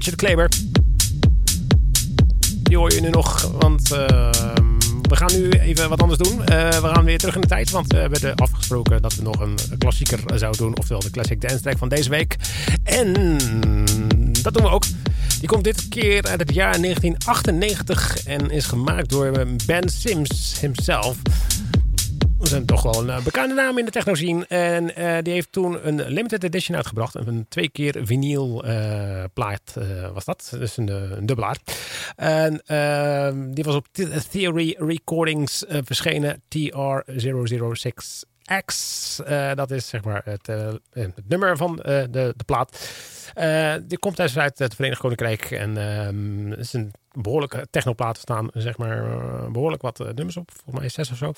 Richard Kleber. Die hoor je nu nog, want uh, we gaan nu even wat anders doen. Uh, we gaan weer terug in de tijd, want we hebben afgesproken dat we nog een klassieker zouden doen. Oftewel de Classic Dance Track van deze week. En dat doen we ook. Die komt dit keer uit het jaar 1998 en is gemaakt door Ben Sims himself. Is toch wel een uh, bekende naam in de techno. En uh, die heeft toen een limited edition uitgebracht. Een twee keer vinyl uh, plaat was dat. Dus een, een dubbelaar. En ehm, die was op Theory Recordings verschenen. TR006. X, dat is zeg maar het, het nummer van de, de plaat. die komt uit het Verenigd Koninkrijk en uh, is een behoorlijke technoplaten staan, zeg maar, uh, behoorlijk wat uh, nummers op. Volgens mij zes of zo.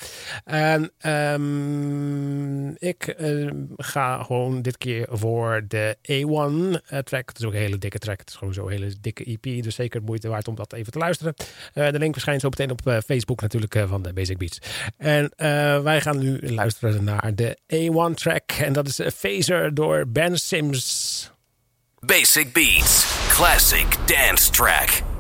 En um, ik uh, ga gewoon dit keer voor de A1 track. Het is ook een hele dikke track. Het is gewoon zo'n hele dikke EP. Dus zeker moeite waard om dat even te luisteren. de link verschijnt zo meteen op Facebook natuurlijk van de Basic Beats. En wij gaan nu luisteren naar de A1 track. En dat is Phaser door Ben Sims. Basic Beats. Classic Dance Track.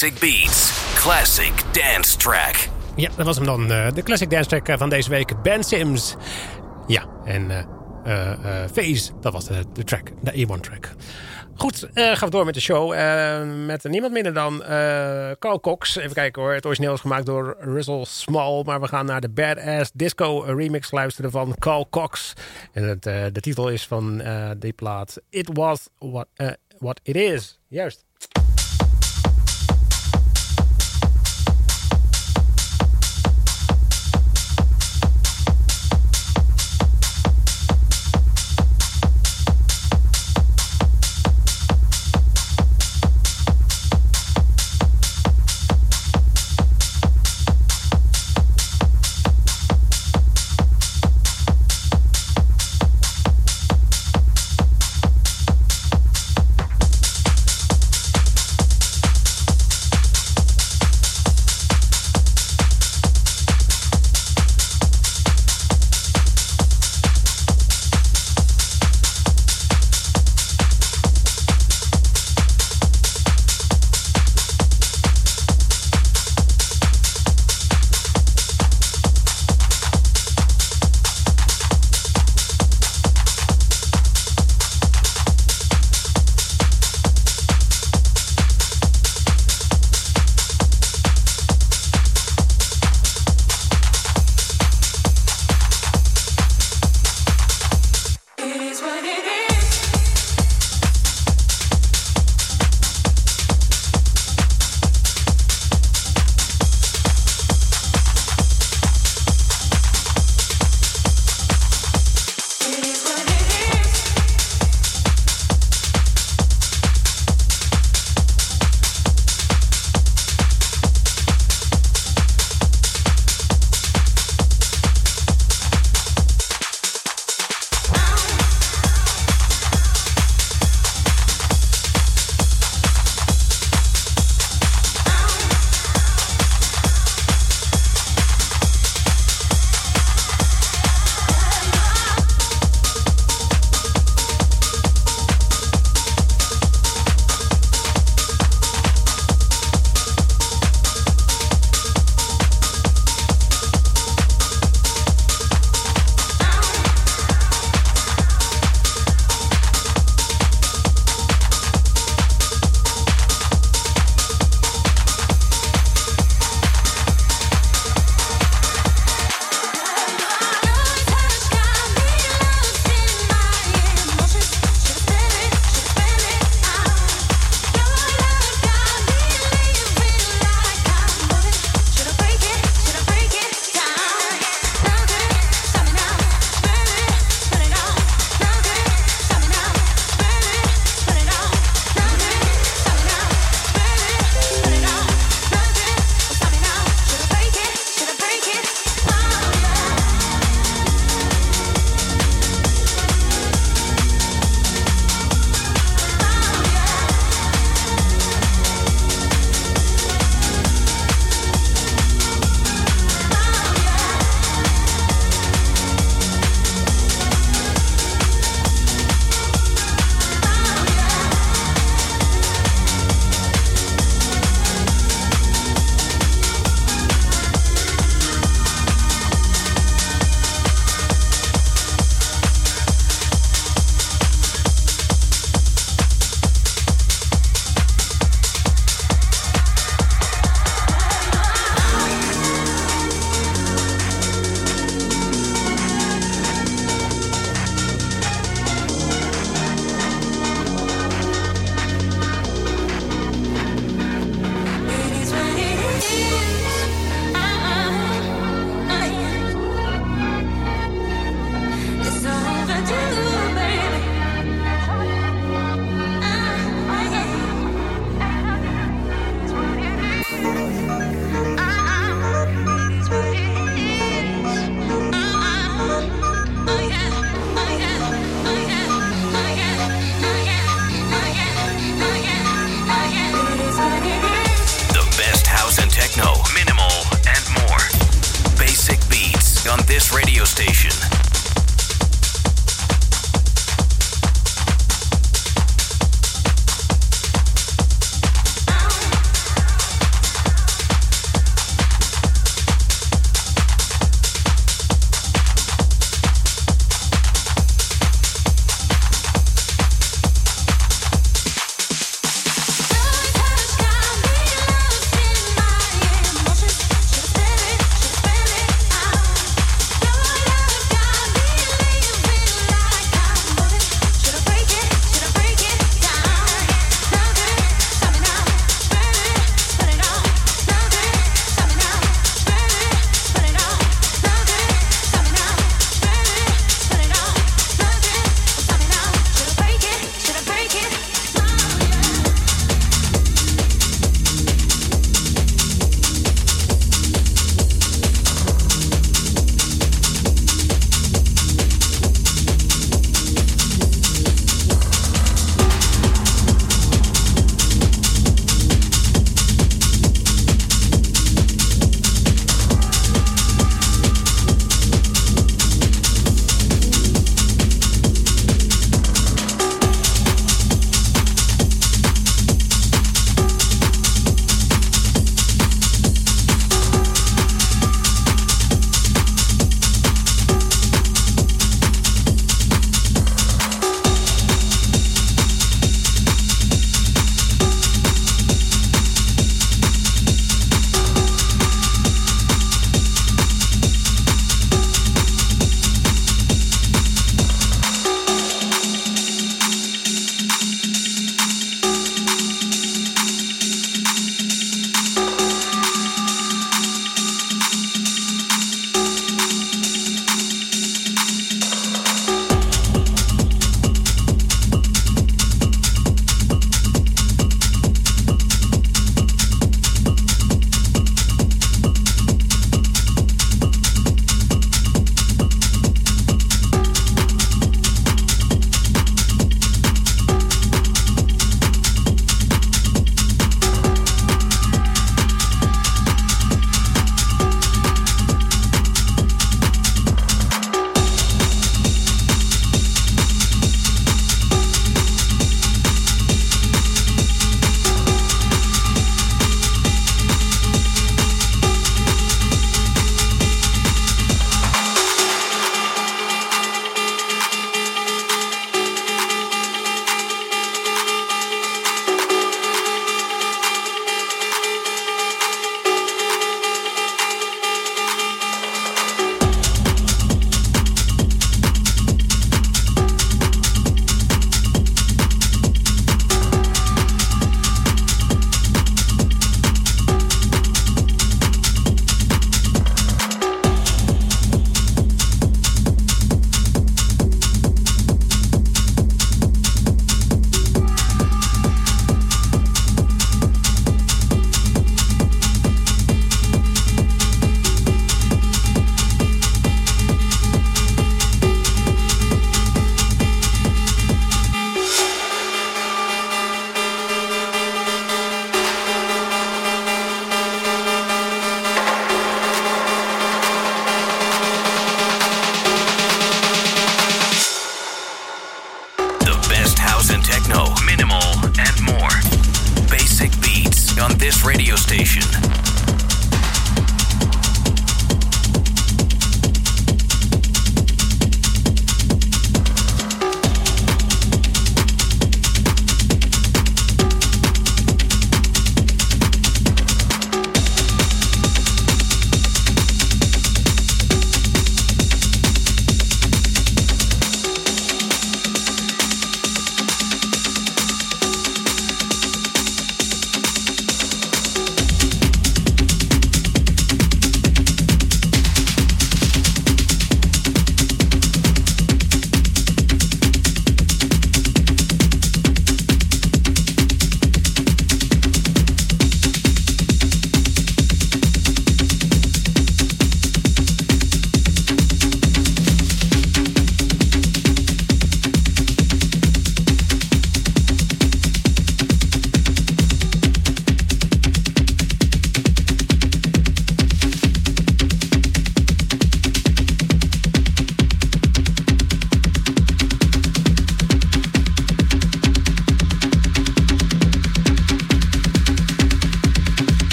Basic Beats, classic dance track. Ja, dat was hem dan. Uh, de classic dance track van deze week. Ben Sims. Ja, en uh, uh, Phase, dat was de, de track, de E1 track. Goed, uh, gaan we door met de show. Met niemand minder dan Carl Cox. Even kijken hoor. Het origineel is gemaakt door Russell Small. Maar we gaan naar de Badass Disco remix luisteren van Carl Cox. En het, de titel is van die plaat It Was What, what It Is. Juist.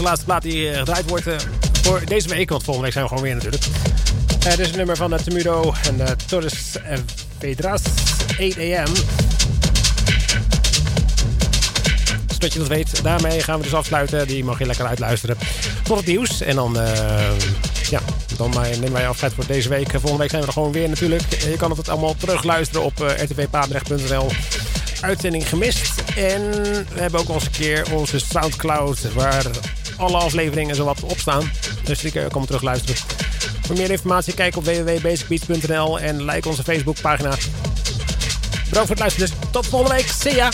De laatste plaat die gedraaid wordt voor deze week. Want volgende week zijn we gewoon weer natuurlijk. dit is een nummer van Temudo en Torres Pedras 8 AM. Zodat je dat weet. Daarmee gaan we dus afsluiten. Die mag je lekker uitluisteren. Tot het nieuws. En dan, ja, dan nemen wij afscheid voor deze week. Volgende week zijn we er gewoon weer natuurlijk. Je kan het allemaal terugluisteren op rtvpaardrecht.nl uitzending gemist. En we hebben ook al eens een keer onze Soundcloud, waar alle afleveringen zo wat op staan. Dus je ook terug luisteren. Voor meer informatie kijk op www.basicbeats.nl en like onze Facebookpagina. Bedankt voor het luisteren. Dus tot volgende week. See ya!